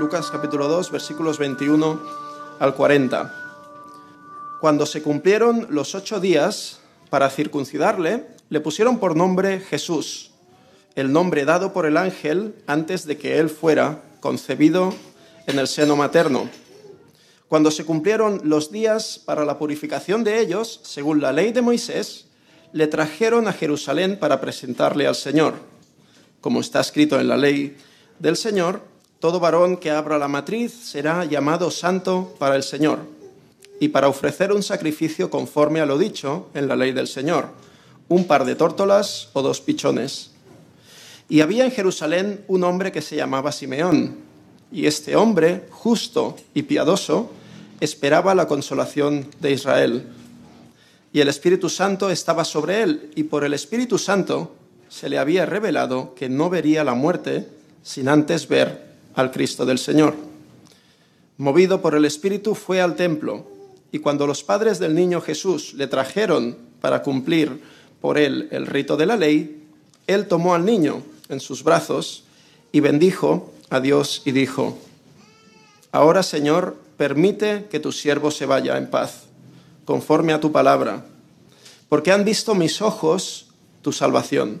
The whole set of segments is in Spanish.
Lucas capítulo 2, versículos 21 al 40. Cuando se cumplieron los ocho días para circuncidarle, le pusieron por nombre Jesús, el nombre dado por el ángel antes de que él fuera concebido en el seno materno. Cuando se cumplieron los días para la purificación de ellos, según la ley de Moisés, le trajeron a Jerusalén para presentarle al Señor. Como está escrito en la ley del Señor, todo varón que abra la matriz será llamado santo para el Señor y para ofrecer un sacrificio conforme a lo dicho en la ley del Señor, un par de tórtolas o dos pichones. Y había en Jerusalén un hombre que se llamaba Simeón, y este hombre, justo y piadoso, esperaba la consolación de Israel. Y el Espíritu Santo estaba sobre él, y por el Espíritu Santo se le había revelado que no vería la muerte sin antes ver al Cristo del Señor. Movido por el Espíritu fue al templo, y cuando los padres del niño Jesús le trajeron para cumplir por él el rito de la ley, él tomó al niño en sus brazos y bendijo a Dios y dijo, Ahora Señor, permite que tu siervo se vaya en paz, conforme a tu palabra, porque han visto mis ojos tu salvación,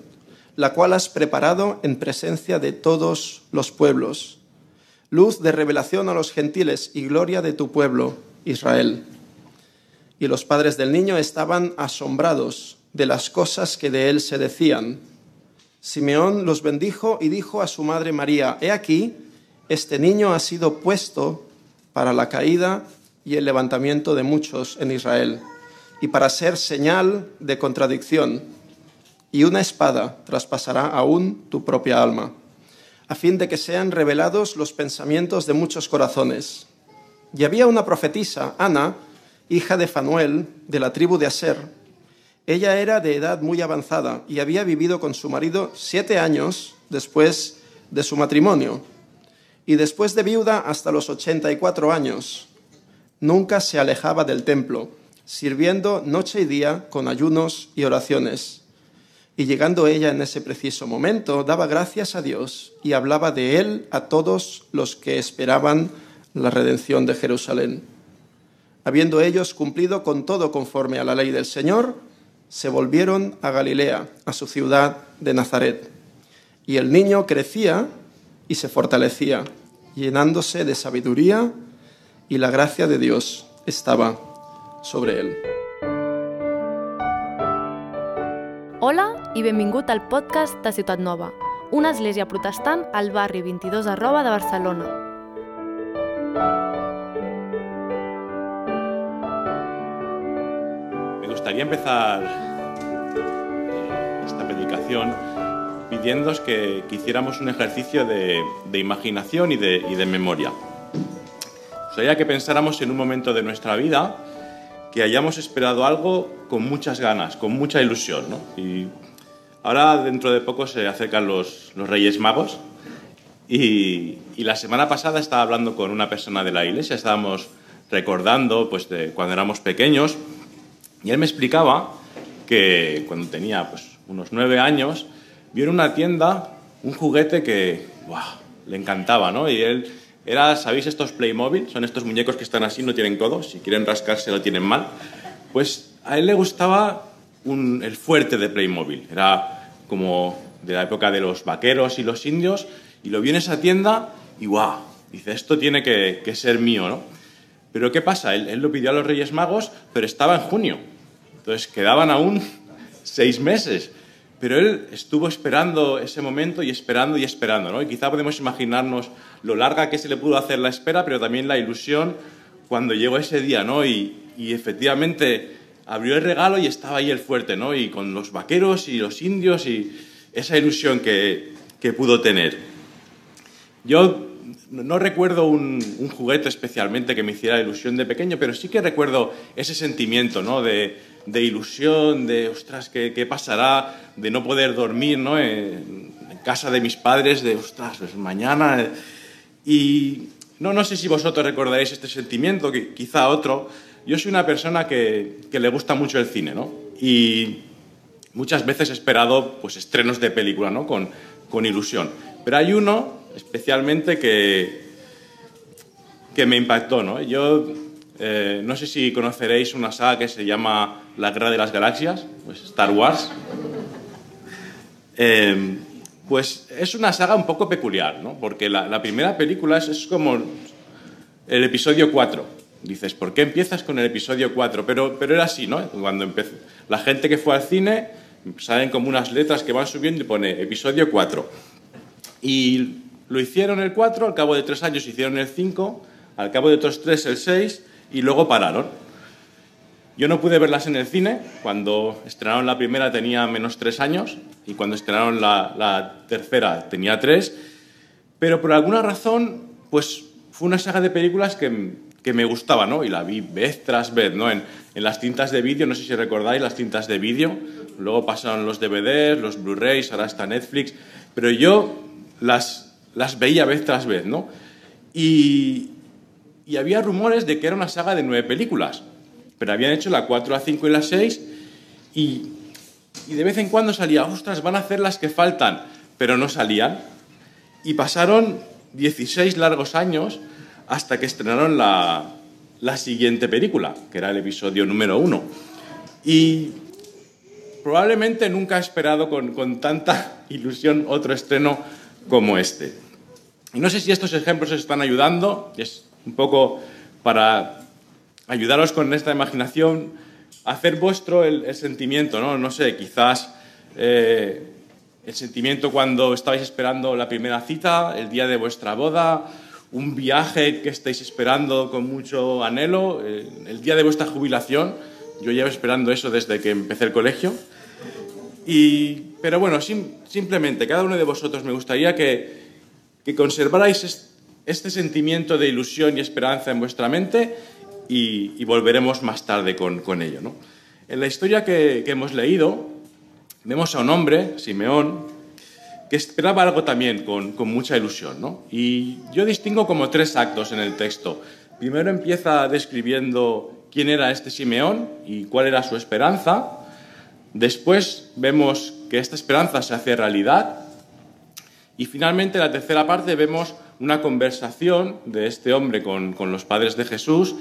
la cual has preparado en presencia de todos los pueblos, luz de revelación a los gentiles y gloria de tu pueblo, Israel. Y los padres del niño estaban asombrados de las cosas que de él se decían. Simeón los bendijo y dijo a su madre María, He aquí, este niño ha sido puesto para la caída y el levantamiento de muchos en Israel, y para ser señal de contradicción, y una espada traspasará aún tu propia alma, a fin de que sean revelados los pensamientos de muchos corazones. Y había una profetisa, Ana, hija de Fanuel, de la tribu de Aser. Ella era de edad muy avanzada y había vivido con su marido siete años después de su matrimonio y después de viuda hasta los 84 años. Nunca se alejaba del templo, sirviendo noche y día con ayunos y oraciones. Y llegando ella en ese preciso momento, daba gracias a Dios y hablaba de él a todos los que esperaban la redención de Jerusalén. Habiendo ellos cumplido con todo conforme a la ley del Señor, se volvieron a Galilea, a su ciudad de Nazaret. Y el niño crecía y se fortalecía, llenándose de sabiduría, y la gracia de Dios estaba sobre él. I benvingut al podcast de Ciutat Nova, una església protestant al barri 22 arroba de Barcelona. Me gustaría empezar esta predicación pidiéndoos que, que hiciéramos un ejercicio de, imaginación y de, y de memoria. Que pensáramos en un momento de nuestra vida que hayamos esperado algo con muchas ganas, con mucha ilusión. ¿no? Ahora, dentro de poco, se acercan los, los Reyes Magos. Y, la semana pasada estaba hablando con una persona de la iglesia, estábamos recordando pues, de cuando éramos pequeños, y él me explicaba que cuando tenía pues, unos nueve años, vio en una tienda un juguete que le encantaba, ¿no? Y él era, ¿sabéis estos Playmobil? Son estos muñecos que están así, no tienen codos, si quieren rascarse lo tienen mal. Pues a él le gustaba un, el fuerte de Playmobil, era como de la época de los vaqueros y los indios, y lo vio en esa tienda y wow, dice, esto tiene que, ser mío, ¿no? Pero ¿qué pasa? Él, él lo pidió a los Reyes Magos, pero estaba en junio, entonces quedaban aún seis meses. Pero él estuvo esperando ese momento y esperando y esperando, ¿no? Y quizá podemos imaginarnos lo larga que se le pudo hacer la espera, pero también la ilusión cuando llegó ese día, ¿no? Y, y efectivamente abrió el regalo y estaba ahí el fuerte, ¿no? Y con los vaqueros y los indios y esa ilusión que, que pudo tener. Yo no recuerdo un, juguete especialmente que me hiciera ilusión de pequeño, pero sí que recuerdo ese sentimiento, ¿no? De, de ilusión, de, ostras, ¿qué, ¿qué, pasará? De no poder dormir, ¿no? En, en casa de mis padres, de, ostras, pues mañana... Y no, no sé si vosotros recordaréis este sentimiento, que quizá otro. Yo soy una persona que, le gusta mucho el cine, ¿no? Y muchas veces he esperado pues, estrenos de película, ¿no? Con, con ilusión. Pero hay uno especialmente que, que me impactó. ¿no? Yo eh, no sé si conoceréis una saga que se llama La Guerra de las Galaxias, pues Star Wars. Eh, pues es una saga un poco peculiar, ¿no? porque la, la primera película es, es, como el episodio 4. Dices, ¿por qué empiezas con el episodio 4? Pero, pero era así, ¿no? Cuando empezó, la gente que fue al cine salen como unas letras que van subiendo y pone episodio 4. Y lo hicieron el 4, al cabo de tres años hicieron el 5, al cabo de otros tres el 6 y luego pararon. Yo no pude verlas en el cine, cuando estrenaron la primera tenía menos tres años y cuando estrenaron la, la tercera tenía tres, pero por alguna razón, pues fue una saga de películas que, que me gustaba, ¿no? Y la vi vez tras vez, ¿no? En, en las cintas de vídeo, no sé si recordáis las cintas de vídeo, luego pasaron los DVDs, los Blu-rays, ahora está Netflix, pero yo las, las veía vez tras vez, ¿no? Y, y había rumores de que era una saga de nueve películas, pero habían hecho la 4, la 5 y la 6 y, y de vez en cuando salía, ostras, van a hacer las que faltan, pero no salían. Y pasaron 16 largos años hasta que estrenaron la, siguiente película, que era el episodio número uno. Y probablemente nunca he esperado con, tanta ilusión otro estreno como este. Y no sé si estos ejemplos os están ayudando, es un poco para ayudaros con esta imaginación, hacer vuestro el, el sentimiento, ¿no? No sé, quizás eh, el sentimiento cuando estabais esperando la primera cita, el día de vuestra boda, un viaje que estáis esperando con mucho anhelo, eh, el día de vuestra jubilación. Yo llevo esperando eso desde que empecé el colegio. Y, pero bueno, sim, simplemente, cada uno de vosotros me gustaría que, que conservarais est, este sentimiento de ilusión y esperanza en vuestra mente y, volveremos más tarde con, ello. ¿no? En la historia que hemos leído, vemos a un hombre, Simeón, que esperaba algo también con, con mucha ilusión. ¿no? Y yo distingo como tres actos en el texto. Primero empieza describiendo quién era este Simeón y cuál era su esperanza. Después vemos que esta esperanza se hace realidad. Y finalmente, en la tercera parte, vemos una conversación de este hombre con, con los padres de Jesús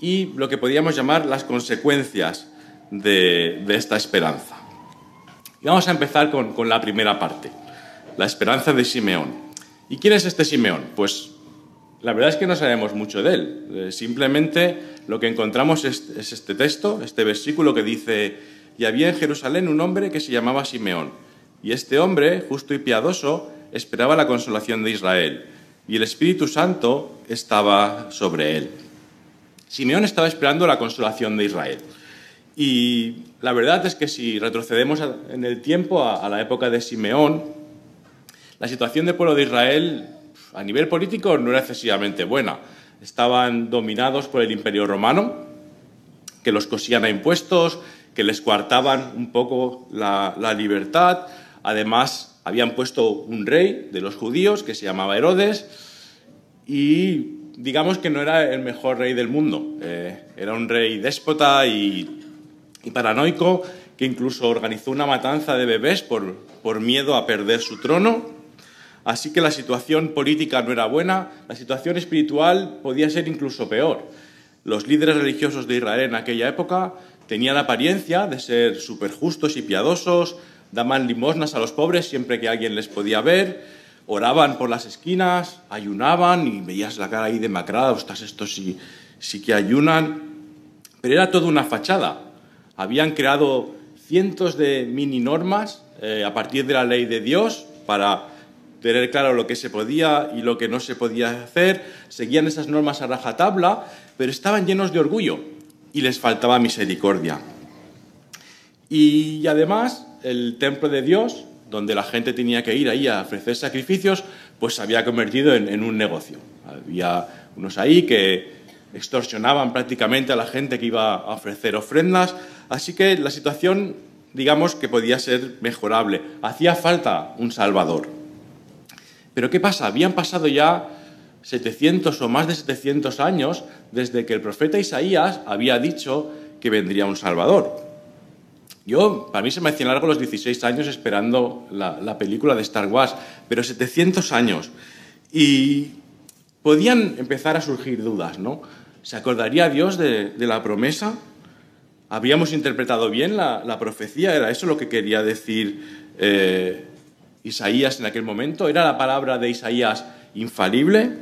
y lo que podríamos llamar las consecuencias de, de esta esperanza. Y vamos a empezar con, con la primera parte la esperanza de Simeón. ¿Y quién es este Simeón? Pues la verdad es que no sabemos mucho de él. Eh, simplemente lo que encontramos es, es, este texto, este versículo que dice, y había en Jerusalén un hombre que se llamaba Simeón. Y este hombre, justo y piadoso, esperaba la consolación de Israel. Y el Espíritu Santo estaba sobre él. Simeón estaba esperando la consolación de Israel. Y la verdad es que si retrocedemos en el tiempo a, a la época de Simeón, la situación del pueblo de Israel a nivel político no era excesivamente buena. Estaban dominados por el imperio romano, que los cosían a impuestos, que les coartaban un poco la, libertad. Además, habían puesto un rey de los judíos que se llamaba Herodes y digamos que no era el mejor rey del mundo. Eh, era un rey déspota y, paranoico que incluso organizó una matanza de bebés por miedo a perder su trono. Así que la situación política no era buena, la situación espiritual podía ser incluso peor. Los líderes religiosos de Israel en aquella época tenían apariencia de ser súper justos y piadosos, daban limosnas a los pobres siempre que alguien les podía ver, oraban por las esquinas, ayunaban y veías la cara ahí demacrada, ostras, estos sí, sí que ayunan. Pero era toda una fachada. Habían creado cientos de mini normas eh, a partir de la ley de Dios para tener claro lo que se podía y lo que no se podía hacer, seguían esas normas a rajatabla, pero estaban llenos de orgullo y les faltaba misericordia. Y además, el templo de Dios, donde la gente tenía que ir ahí a ofrecer sacrificios, pues se había convertido en, en un negocio. Había unos ahí que extorsionaban prácticamente a la gente que iba a ofrecer ofrendas, así que la situación, digamos que podía ser mejorable. Hacía falta un Salvador. Pero ¿qué pasa? Habían pasado ya 700 o más de 700 años desde que el profeta Isaías había dicho que vendría un Salvador. Yo, para mí se me hacían largo los 16 años esperando la, la, película de Star Wars, pero 700 años. Y podían empezar a surgir dudas, ¿no? ¿Se acordaría Dios de, la promesa? ¿Habríamos interpretado bien la, profecía? ¿Era eso lo que quería decir eh, Isaías en aquel momento? ¿Era la palabra de Isaías infalible?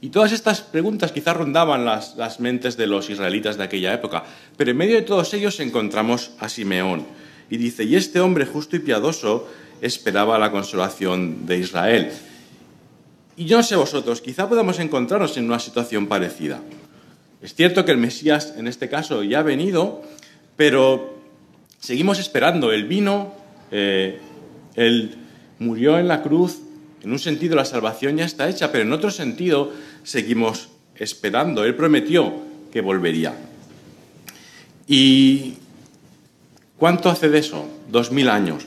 Y todas estas preguntas quizás rondaban las, las, mentes de los israelitas de aquella época, pero en medio de todos ellos encontramos a Simeón. Y dice, y este hombre justo y piadoso esperaba la consolación de Israel. Y yo no sé vosotros, quizá podamos encontrarnos en una situación parecida. Es cierto que el Mesías en este caso ya ha venido, pero seguimos esperando. Él vino, eh, Él murió en la cruz, en un sentido la salvación ya está hecha, pero en otro sentido seguimos esperando. Él prometió que volvería. ¿Y cuánto hace de eso? Dos mil años.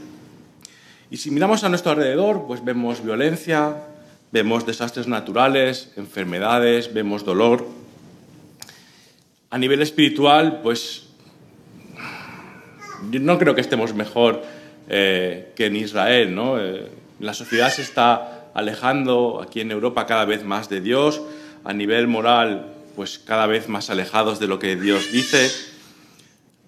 Y si miramos a nuestro alrededor, pues vemos violencia, vemos desastres naturales, enfermedades, vemos dolor. A nivel espiritual, pues no creo que estemos mejor eh, que en Israel, ¿no? Eh, la sociedad se está alejando aquí en Europa cada vez más de Dios, a nivel moral, pues cada vez más alejados de lo que Dios dice.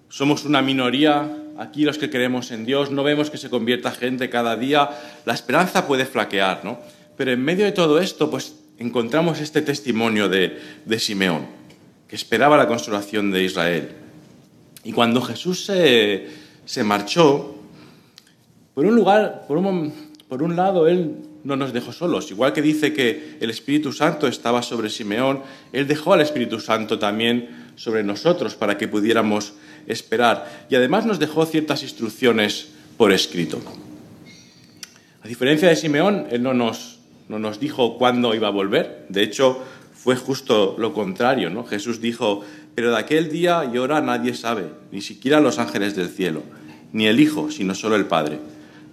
Somos una minoría aquí los que creemos en Dios, no vemos que se convierta gente cada día, la esperanza puede flaquear, ¿no? Pero en medio de todo esto, pues encontramos este testimonio de, Simeón, que esperaba la consolación de Israel. Y cuando Jesús se, marchó, por un lugar, por un, por un lado, Él no nos dejó solos. Igual que dice que el Espíritu Santo estaba sobre Simeón, Él dejó al Espíritu Santo también sobre nosotros para que pudiéramos esperar. Y además nos dejó ciertas instrucciones por escrito. A diferencia de Simeón, Él no nos, no nos dijo cuándo iba a volver. De hecho, fue justo lo contrario. ¿no? Jesús dijo, pero de aquel día y hora nadie sabe, ni siquiera los ángeles del cielo, ni el Hijo, sino solo el Padre.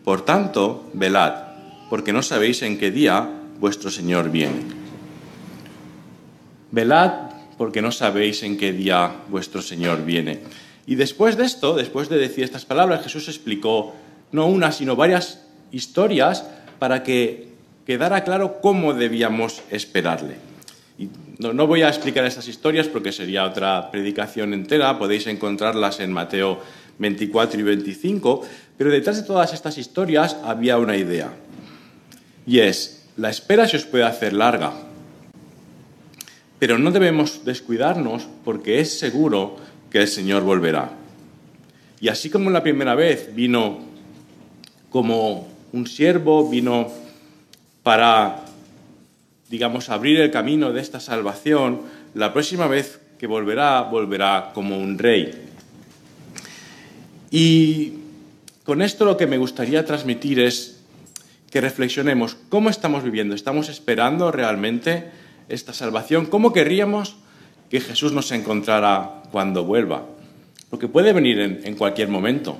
Por tanto, velad, porque no sabéis en qué día vuestro Señor viene. Velad, porque no sabéis en qué día vuestro Señor viene. Y después de esto, después de decir estas palabras, Jesús explicó no una, sino varias historias para que quedara claro cómo debíamos esperarle. Y no, voy a explicar estas historias porque sería otra predicación entera, podéis encontrarlas en Mateo 24 y 25, pero detrás de todas estas historias había una idea. Y es, la espera se os puede hacer larga, pero no debemos descuidarnos porque es seguro que el Señor volverá. Y así como la primera vez vino como un siervo, vino para, digamos, abrir el camino de esta salvación, la próxima vez que volverá, volverá como un rey. Y con esto lo que me gustaría transmitir es que reflexionemos cómo estamos viviendo. ¿Estamos esperando realmente esta salvación? ¿Cómo querríamos que Jesús nos encontrara cuando vuelva? Porque puede venir en, cualquier momento.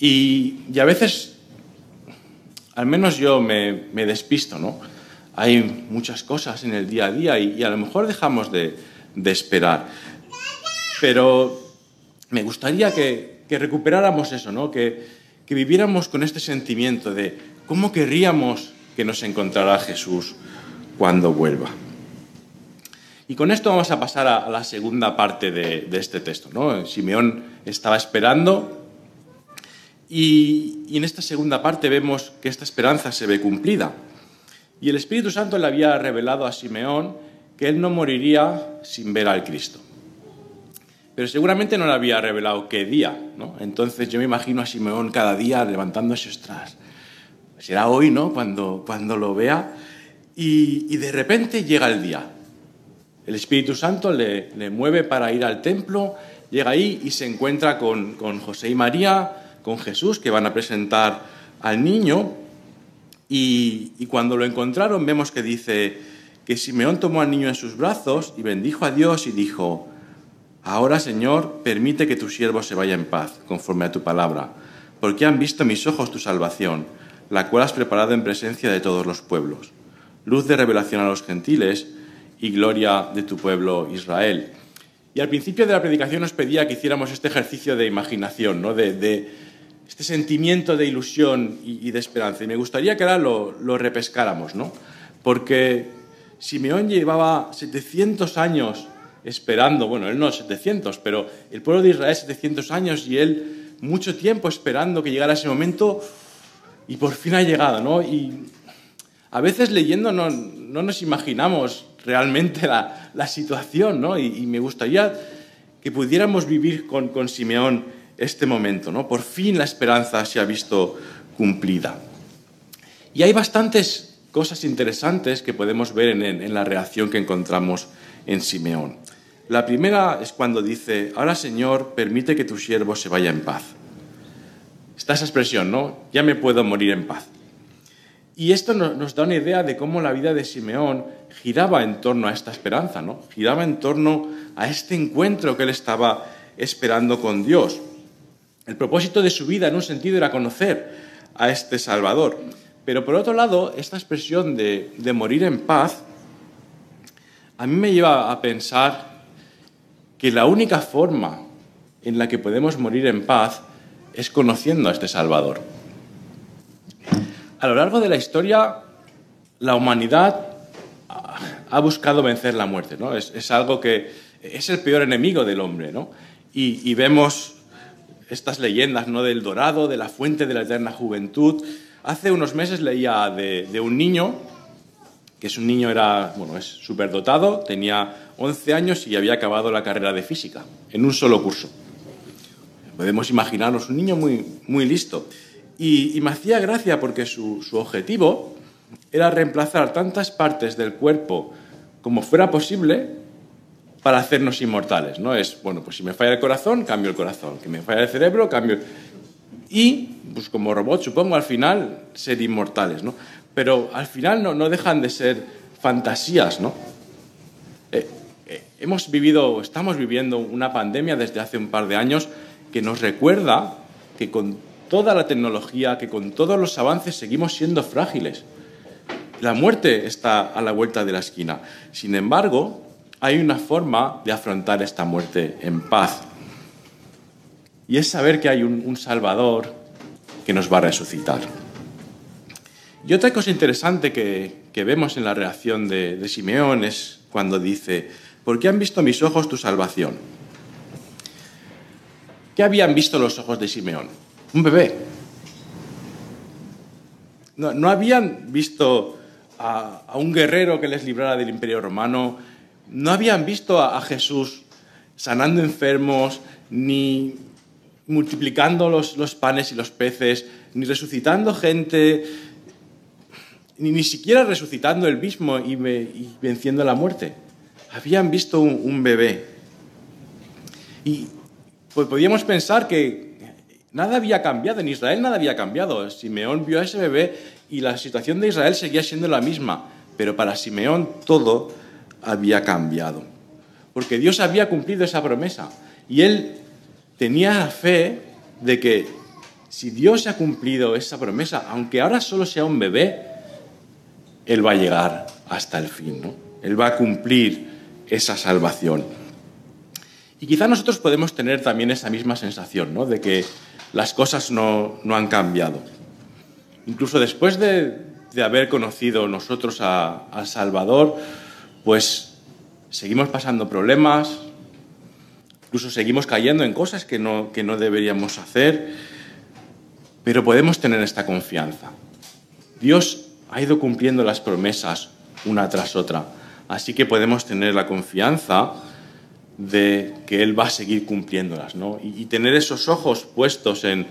Y, y, a veces al menos yo me, despisto, ¿no? Hay muchas cosas en el día a día y, a lo mejor dejamos de, esperar. Pero me gustaría que, recuperáramos eso, ¿no? Que, que viviéramos con este sentimiento de cómo querríamos que nos encontrara Jesús cuando vuelva. Y con esto vamos a pasar a, la segunda parte de, de, este texto. ¿no? Simeón estaba esperando y, en esta segunda parte vemos que esta esperanza se ve cumplida. Y el Espíritu Santo le había revelado a Simeón que él no moriría sin ver al Cristo. Pero seguramente no le había revelado qué día. ¿no? Entonces yo me imagino a Simeón cada día levantándose, ostras, será hoy, ¿no? Cuando, cuando lo vea. Y, de repente llega el día. El Espíritu Santo le, le, mueve para ir al templo, llega ahí y se encuentra con, con José y María, con Jesús, que van a presentar al niño. Y, cuando lo encontraron vemos que dice que Simeón tomó al niño en sus brazos y bendijo a Dios y dijo, Ahora, Señor, permite que tu siervo se vaya en paz, conforme a tu palabra, porque han visto mis ojos tu salvación, la cual has preparado en presencia de todos los pueblos, luz de revelación a los gentiles y gloria de tu pueblo Israel. Y al principio de la predicación nos pedía que hiciéramos este ejercicio de imaginación, ¿no? de, este sentimiento de ilusión y, de esperanza. Y me gustaría que ahora lo, repescáramos, ¿no? Porque Simeón llevaba 700 años esperando, bueno, él no 700, pero el pueblo de Israel 700 años y él mucho tiempo esperando que llegara ese momento y por fin ha llegado, ¿no? Y a veces leyendo no, nos imaginamos realmente la, situación, ¿no? Y, me gustaría que pudiéramos vivir con, con Simeón este momento, ¿no? Por fin la esperanza se ha visto cumplida. Y hay bastantes cosas interesantes que podemos ver en, en la reacción que encontramos en Simeón. La primera es cuando dice, ahora Señor, permite que tu siervo se vaya en paz. Está esa expresión, ¿no? Ya me puedo morir en paz. Y esto nos da una idea de cómo la vida de Simeón giraba en torno a esta esperanza, ¿no? Giraba en torno a este encuentro que él estaba esperando con Dios. El propósito de su vida, en un sentido, era conocer a este Salvador. Pero por otro lado, esta expresión de, de morir en paz, a mí me lleva a pensar que la única forma en la que podemos morir en paz es conociendo a este Salvador. A lo largo de la historia, la humanidad ha buscado vencer la muerte, ¿no? Es, algo que es el peor enemigo del hombre, ¿no? Y, vemos estas leyendas, ¿no? Del dorado, de la fuente de la eterna juventud. Hace unos meses leía de, un niño, que es un niño, era, bueno, es superdotado, tenía 11 años y había acabado la carrera de física, en un solo curso. Podemos imaginarnos un niño muy, muy listo. Y, me hacía gracia porque su, objetivo era reemplazar tantas partes del cuerpo como fuera posible para hacernos inmortales. No es, bueno, pues si me falla el corazón, cambio el corazón. Que me falla el cerebro, cambio. Y, pues como robot, supongo, al final ser inmortales, ¿no? Pero al final no, no dejan de ser fantasías, ¿no? Eh, eh, hemos vivido, estamos viviendo una pandemia desde hace un par de años que nos recuerda que con toda la tecnología, que con todos los avances seguimos siendo frágiles. La muerte está a la vuelta de la esquina. Sin embargo, hay una forma de afrontar esta muerte en paz. Y es saber que hay un, Salvador que nos va a resucitar. Y otra cosa interesante que, vemos en la reacción de, Simeón es cuando dice, porque han visto mis ojos tu salvación. ¿Qué habían visto los ojos de Simeón? Un bebé. No, habían visto a, un guerrero que les librara del imperio romano, no habían visto a, Jesús sanando enfermos, ni multiplicando los, panes y los peces, ni resucitando gente, ni, ni siquiera resucitando el mismo y venciendo la muerte habían visto un, bebé. Y pues podíamos pensar que nada había cambiado, en Israel nada había cambiado. Simeón vio a ese bebé y la situación de Israel seguía siendo la misma, pero para Simeón todo había cambiado. Porque Dios había cumplido esa promesa y él tenía fe de que si Dios ha cumplido esa promesa, aunque ahora solo sea un bebé, Él va a llegar hasta el fin, ¿no? Él va a cumplir esa salvación. Y quizá nosotros podemos tener también esa misma sensación, ¿no? De que las cosas no, han cambiado. Incluso después de, haber conocido nosotros a, Salvador, pues seguimos pasando problemas, incluso seguimos cayendo en cosas que no, que no deberíamos hacer, pero podemos tener esta confianza. Dios ha ido cumpliendo las promesas una tras otra. Así que podemos tener la confianza de que Él va a seguir cumpliéndolas, ¿no? Y, tener esos ojos puestos en,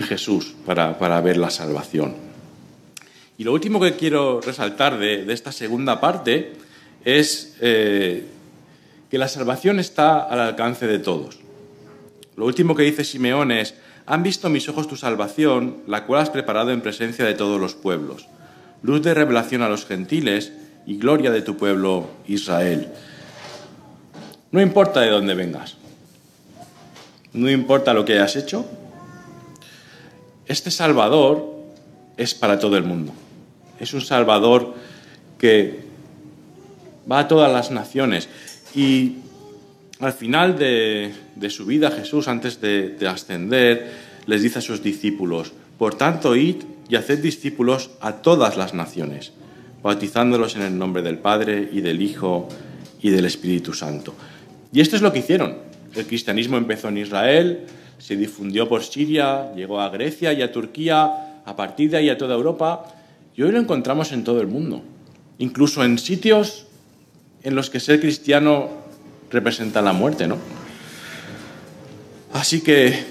Jesús para, ver la salvación. Y lo último que quiero resaltar de, esta segunda parte es eh, que la salvación está al alcance de todos. Lo último que dice Simeón es, han visto mis ojos tu salvación, la cual has preparado en presencia de todos los pueblos, luz de revelación a los gentiles y gloria de tu pueblo Israel. No importa de dónde vengas, no importa lo que hayas hecho, este Salvador es para todo el mundo. Es un Salvador que va a todas las naciones. Y al final de, su vida Jesús, antes de, de ascender, les dice a sus discípulos, por tanto, id y haced discípulos a todas las naciones bautizándolos en el nombre del Padre y del Hijo y del Espíritu Santo. Y esto es lo que hicieron. El cristianismo empezó en Israel, se difundió por Siria, llegó a Grecia y a Turquía, a partir de ahí a toda Europa, y hoy lo encontramos en todo el mundo, incluso en sitios en los que ser cristiano representa la muerte, ¿no? Así que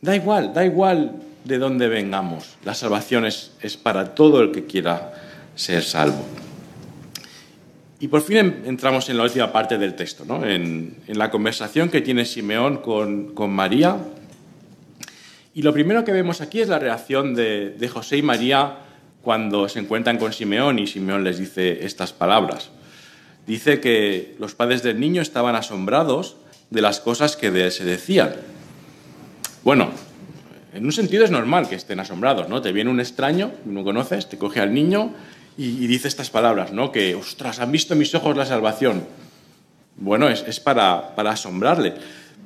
da igual, da igual de dónde vengamos, la salvación es, es para todo el que quiera ser salvo. Y por fin entramos en la última parte del texto, ¿no? en, la conversación que tiene Simeón con, con, María. Y lo primero que vemos aquí es la reacción de, de José y María cuando se encuentran con Simeón y Simeón les dice estas palabras. Dice que los padres del niño estaban asombrados de las cosas que se decían. Bueno, en un sentido es normal que estén asombrados, ¿no? Te viene un extraño, no conoces, te coge al niño y, dice estas palabras, ¿no? Que, ostras, han visto mis ojos la salvación. Bueno, es, para, para, asombrarle.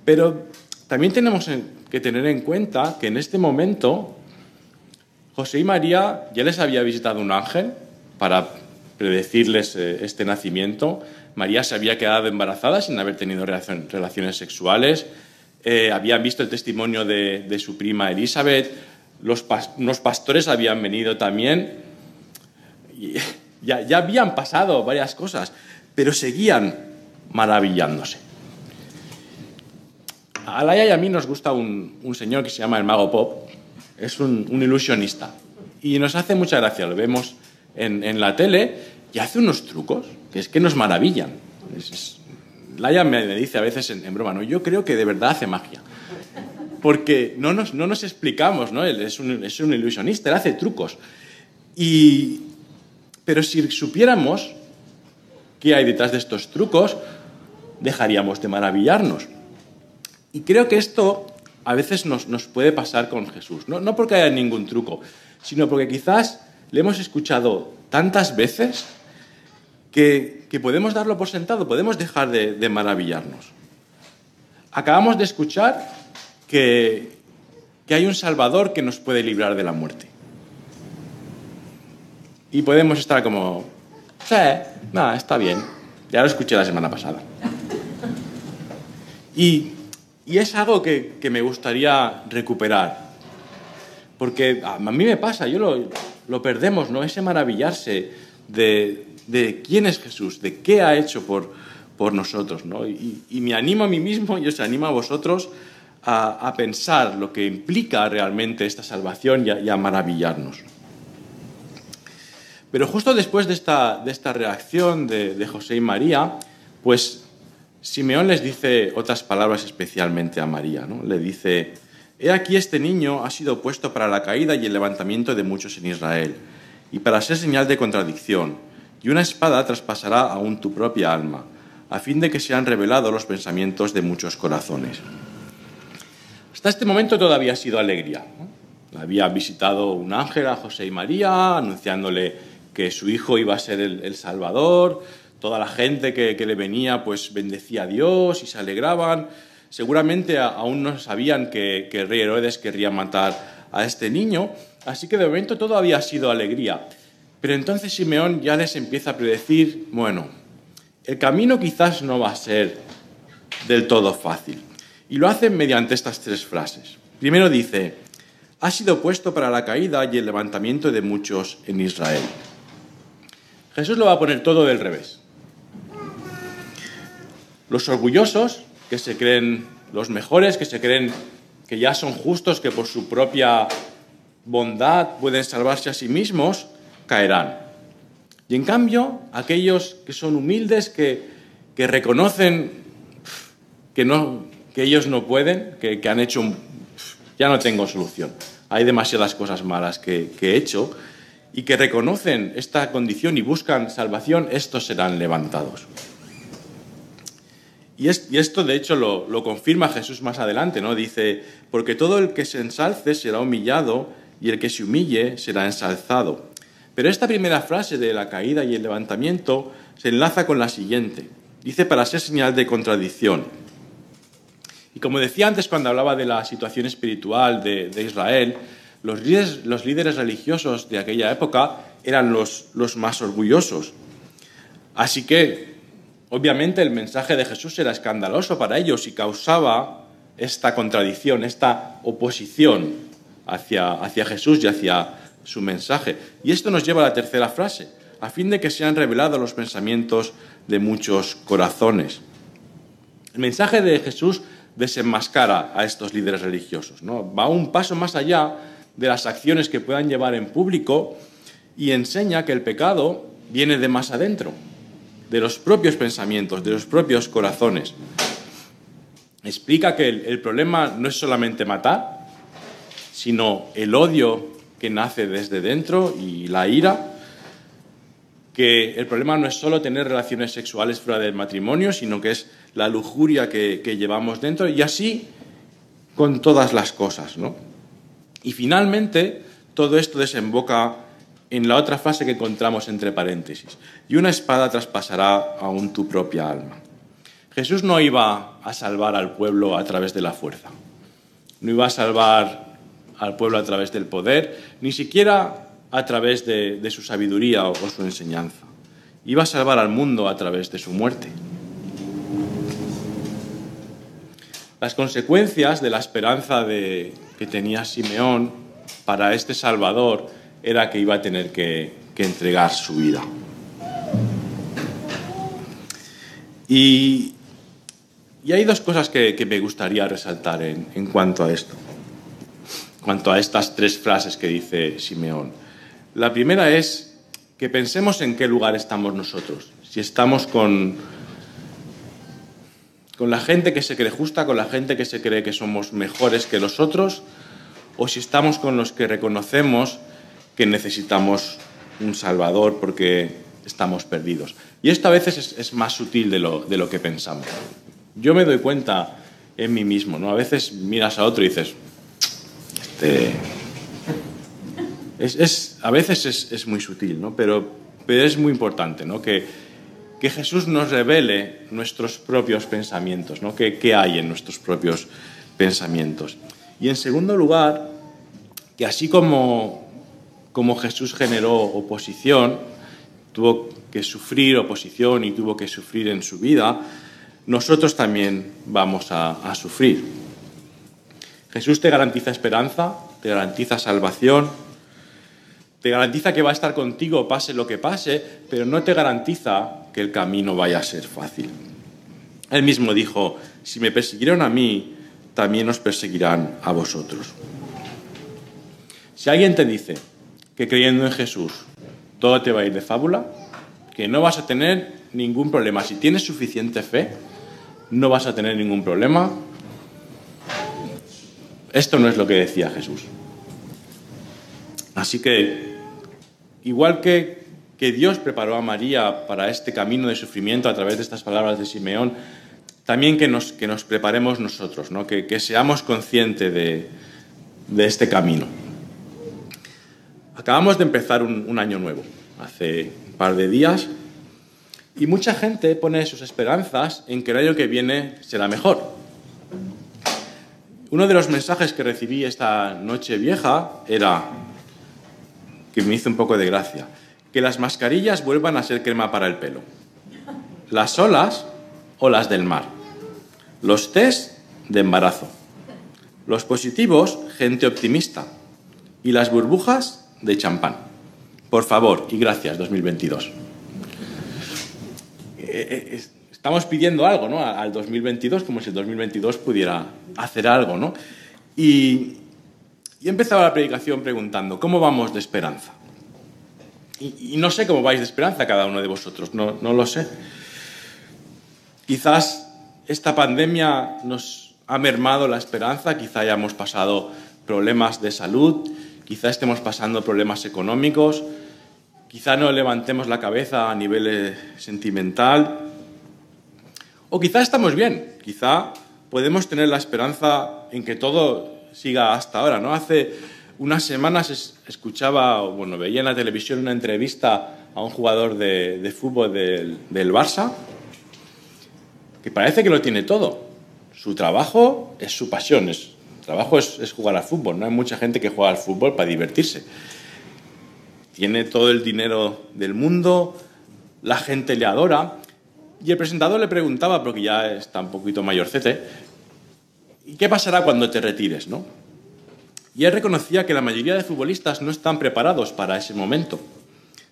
Pero también tenemos que tener en cuenta que en este momento José y María ya les había visitado un ángel para predecirles eh, este nacimiento. María se había quedado embarazada sin haber tenido relaciones sexuales. Eh, habían visto el testimonio de, su prima Elizabeth. Los pastores habían venido también ya, habían pasado varias cosas, pero seguían maravillándose. A Laia y a mí nos gusta un, señor que se llama el Mago Pop, es un, ilusionista, y nos hace mucha gracia, lo vemos en, la tele, y hace unos trucos que es que nos maravillan. Laia me, dice a veces en, en, broma, ¿no? yo creo que de verdad hace magia, porque no nos, no nos explicamos, ¿no? Él es un, es un ilusionista, él hace trucos. Y, pero si supiéramos qué hay detrás de estos trucos, dejaríamos de maravillarnos. Y creo que esto a veces nos, puede pasar con Jesús. No, porque haya ningún truco, sino porque quizás le hemos escuchado tantas veces que, podemos darlo por sentado, podemos dejar de, de maravillarnos. Acabamos de escuchar que, que hay un Salvador que nos puede librar de la muerte. Y podemos estar como, sí, nada, está bien. Ya lo escuché la semana pasada. Y, y es algo que, que, me gustaría recuperar. Porque a mí me pasa, yo lo, lo perdemos, ¿no? Ese maravillarse de, de, quién es Jesús, de qué ha hecho por, por nosotros, ¿no? Y, me animo a mí mismo y os animo a vosotros a, a pensar lo que implica realmente esta salvación y a, y a maravillarnos. Pero justo después de esta, de esta reacción de, de, José y María, pues Simeón les dice otras palabras especialmente a María. ¿no? Le dice, he aquí este niño ha sido puesto para la caída y el levantamiento de muchos en Israel, y para ser señal de contradicción, y una espada traspasará aún tu propia alma, a fin de que sean revelados los pensamientos de muchos corazones. Hasta este momento todavía ha sido alegría. Había visitado un ángel a José y María, anunciándole que su hijo iba a ser el, Salvador, toda la gente que, le venía pues bendecía a Dios y se alegraban. Seguramente aún no sabían que, que, rey Herodes querría matar a este niño, así que de momento todo había sido alegría. Pero entonces Simeón ya les empieza a predecir, bueno, el camino quizás no va a ser del todo fácil. Y lo hace mediante estas tres frases. Primero dice, ha sido puesto para la caída y el levantamiento de muchos en Israel. Jesús lo va a poner todo del revés. Los orgullosos, que se creen los mejores, que se creen que ya son justos, que por su propia bondad pueden salvarse a sí mismos, caerán. Y en cambio, aquellos que son humildes, que, que reconocen que, no, que ellos no pueden, que, que han hecho un... ya no tengo solución. Hay demasiadas cosas malas que, que he hecho y que reconocen esta condición y buscan salvación, estos serán levantados. Y, y esto, de hecho, lo, lo, confirma Jesús más adelante, ¿no? Dice, porque todo el que se ensalce será humillado y el que se humille será ensalzado. Pero esta primera frase de la caída y el levantamiento se enlaza con la siguiente. Dice, para ser señal de contradicción. Y como decía antes cuando hablaba de la situación espiritual de, Israel, los líderes, religiosos de aquella época eran los, los más orgullosos. Así que, obviamente, el mensaje de Jesús era escandaloso para ellos y causaba esta contradicción, esta oposición hacia, hacia Jesús y hacia su mensaje. Y esto nos lleva a la tercera frase, a fin de que sean revelados los pensamientos de muchos corazones. El mensaje de Jesús desenmascara a estos líderes religiosos, ¿no? va un paso más allá de las acciones que puedan llevar en público y enseña que el pecado viene de más adentro, de los propios pensamientos, de los propios corazones. Explica que el, problema no es solamente matar, sino el odio que nace desde dentro y la ira, que el problema no es solo tener relaciones sexuales fuera del matrimonio, sino que es la lujuria que, llevamos dentro y así con todas las cosas, ¿no? Y finalmente, todo esto desemboca en la otra fase que encontramos entre paréntesis. Y una espada traspasará aún tu propia alma. Jesús no iba a salvar al pueblo a través de la fuerza. No iba a salvar al pueblo a través del poder, ni siquiera a través de, su sabiduría o su enseñanza. Iba a salvar al mundo a través de su muerte. Las consecuencias de la esperanza de, que tenía Simeón para este Salvador era que iba a tener que, entregar su vida. Y, hay dos cosas que, me gustaría resaltar en, cuanto a esto, cuanto a estas tres frases que dice Simeón. La primera es que pensemos en qué lugar estamos nosotros. Si estamos con, con la gente que se cree justa, con la gente que se cree que somos mejores que los otros, o si estamos con los que reconocemos que necesitamos un Salvador porque estamos perdidos. Y esto a veces es, más sutil de lo, de lo, que pensamos. Yo me doy cuenta en mí mismo, ¿no? A veces miras a otro y dices, este... es, a veces es, es, muy sutil, ¿no? Pero, pero es muy importante, ¿no? Que, que Jesús nos revele nuestros propios pensamientos, ¿no? ¿Qué, ¿Qué, hay en nuestros propios pensamientos? Y en segundo lugar, que así como, como Jesús generó oposición, tuvo que sufrir oposición y tuvo que sufrir en su vida, nosotros también vamos a sufrir. Jesús te garantiza esperanza, te garantiza salvación, te garantiza que va a estar contigo pase lo que pase, pero no te garantiza que el camino vaya a ser fácil. Él mismo dijo, si me persiguieron a mí, también os perseguirán a vosotros. Si alguien te dice que creyendo en Jesús todo te va a ir de fábula, que no vas a tener ningún problema, si tienes suficiente fe, no vas a tener ningún problema, esto no es lo que decía Jesús. Así que, igual que, que Dios preparó a María para este camino de sufrimiento a través de estas palabras de Simeón, también que nos, que nos preparemos nosotros, ¿no? que, que, seamos conscientes de, de, este camino. Acabamos de empezar un, un año nuevo, hace un par de días, y mucha gente pone sus esperanzas en que el año que viene será mejor. Uno de los mensajes que recibí esta noche vieja era, que me hizo un poco de gracia, que las mascarillas vuelvan a ser crema para el pelo, las olas o las del mar, los test de embarazo, los positivos, gente optimista, y las burbujas de champán. Por favor y gracias 2022. Eh, eh, estamos pidiendo algo ¿no? al 2022 como si el 2022 pudiera hacer algo. ¿no? Y, y empezaba la predicación preguntando, ¿cómo vamos de esperanza? Y, no sé cómo vais de esperanza cada uno de vosotros, no, no lo sé. Quizás esta pandemia nos ha mermado la esperanza, quizá hayamos pasado problemas de salud, quizá estemos pasando problemas económicos, quizá no levantemos la cabeza a nivel sentimental, o quizá estamos bien, quizá podemos tener la esperanza en que todo siga hasta ahora, ¿no? Hace unas semanas escuchaba, bueno, veía en la televisión una entrevista a un jugador de, fútbol del, Barça que parece que lo tiene todo. Su trabajo es su pasión, es, su trabajo es, jugar al fútbol. No hay mucha gente que juega al fútbol para divertirse. tiene todo el dinero del mundo, la gente le adora. Y el presentador le preguntaba, porque ya está un poquito mayorcete, ¿y qué pasará cuando te retires? ¿no? Y él reconocía que la mayoría de futbolistas no están preparados para ese momento.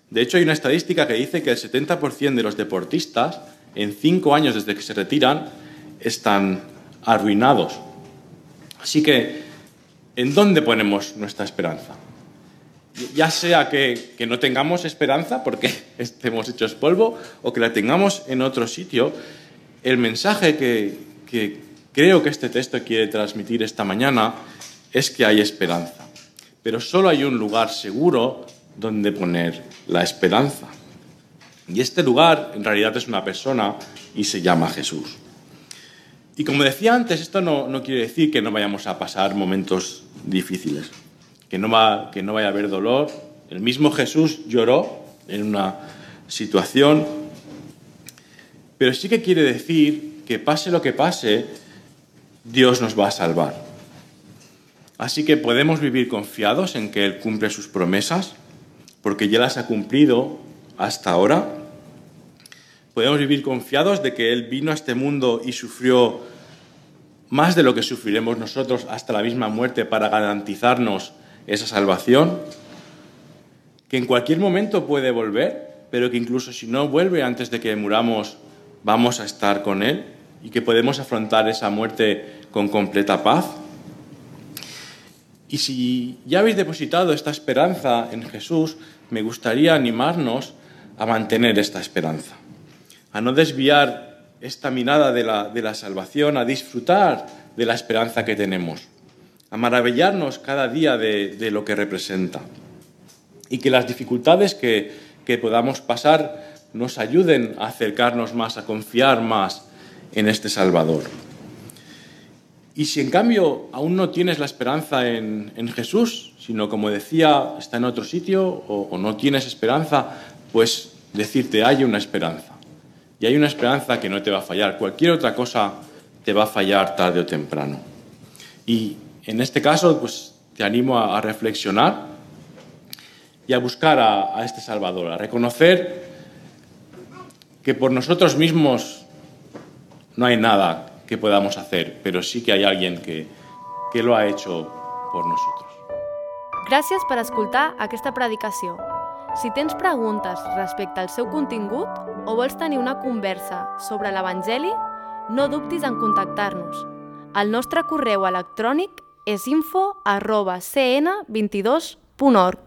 De hecho, hay una estadística que dice que el 70% de los deportistas, en cinco años desde que se retiran, están arruinados. Así que, ¿en dónde ponemos nuestra esperanza? Ya sea que, no tengamos esperanza porque estemos hechos polvo o que la tengamos en otro sitio, el mensaje que, que creo que este texto quiere transmitir esta mañana es que hay esperanza. Pero solo hay un lugar seguro donde poner la esperanza. Y este lugar en realidad es una persona y se llama Jesús. Y como decía antes, esto no, quiere decir que no vayamos a pasar momentos difíciles, que no, va, que no vaya a haber dolor. El mismo Jesús lloró en una situación, pero sí que quiere decir que pase lo que pase, Dios nos va a salvar. Así que podemos vivir confiados en que Él cumple sus promesas, porque ya las ha cumplido hasta ahora podemos vivir confiados de que Él vino a este mundo y sufrió más de lo que sufriremos nosotros hasta la misma muerte para garantizarnos esa salvación, que en cualquier momento puede volver, pero que incluso si no vuelve antes de que muramos, vamos a estar con Él y que podemos afrontar esa muerte con completa paz. Y si ya habéis depositado esta esperanza en Jesús, me gustaría animarnos a mantener esta esperanza a no desviar esta mirada de la, salvación, a disfrutar de la esperanza que tenemos, a maravillarnos cada día de, lo que representa y que las dificultades que, que podamos pasar nos ayuden a acercarnos más, a confiar más en este Salvador. Y si en cambio aún no tienes la esperanza en, Jesús, sino como decía, está en otro sitio o, o, no tienes esperanza, pues decirte hay una esperanza. Y hay una esperanza que no te va a fallar. Cualquier otra cosa te va a fallar tarde o temprano. Y en este caso, pues te animo a, reflexionar y a buscar a, este Salvador, a reconocer que por nosotros mismos no hay nada que podamos hacer, pero sí que hay alguien que, que lo ha hecho por nosotros. Gràcies per escoltar aquesta predicació. Si tens preguntes respecte al seu contingut o vols tenir una conversa sobre l'Evangeli, no dubtis en contactar-nos. El nostre correu electrònic és info arroba cn22.org.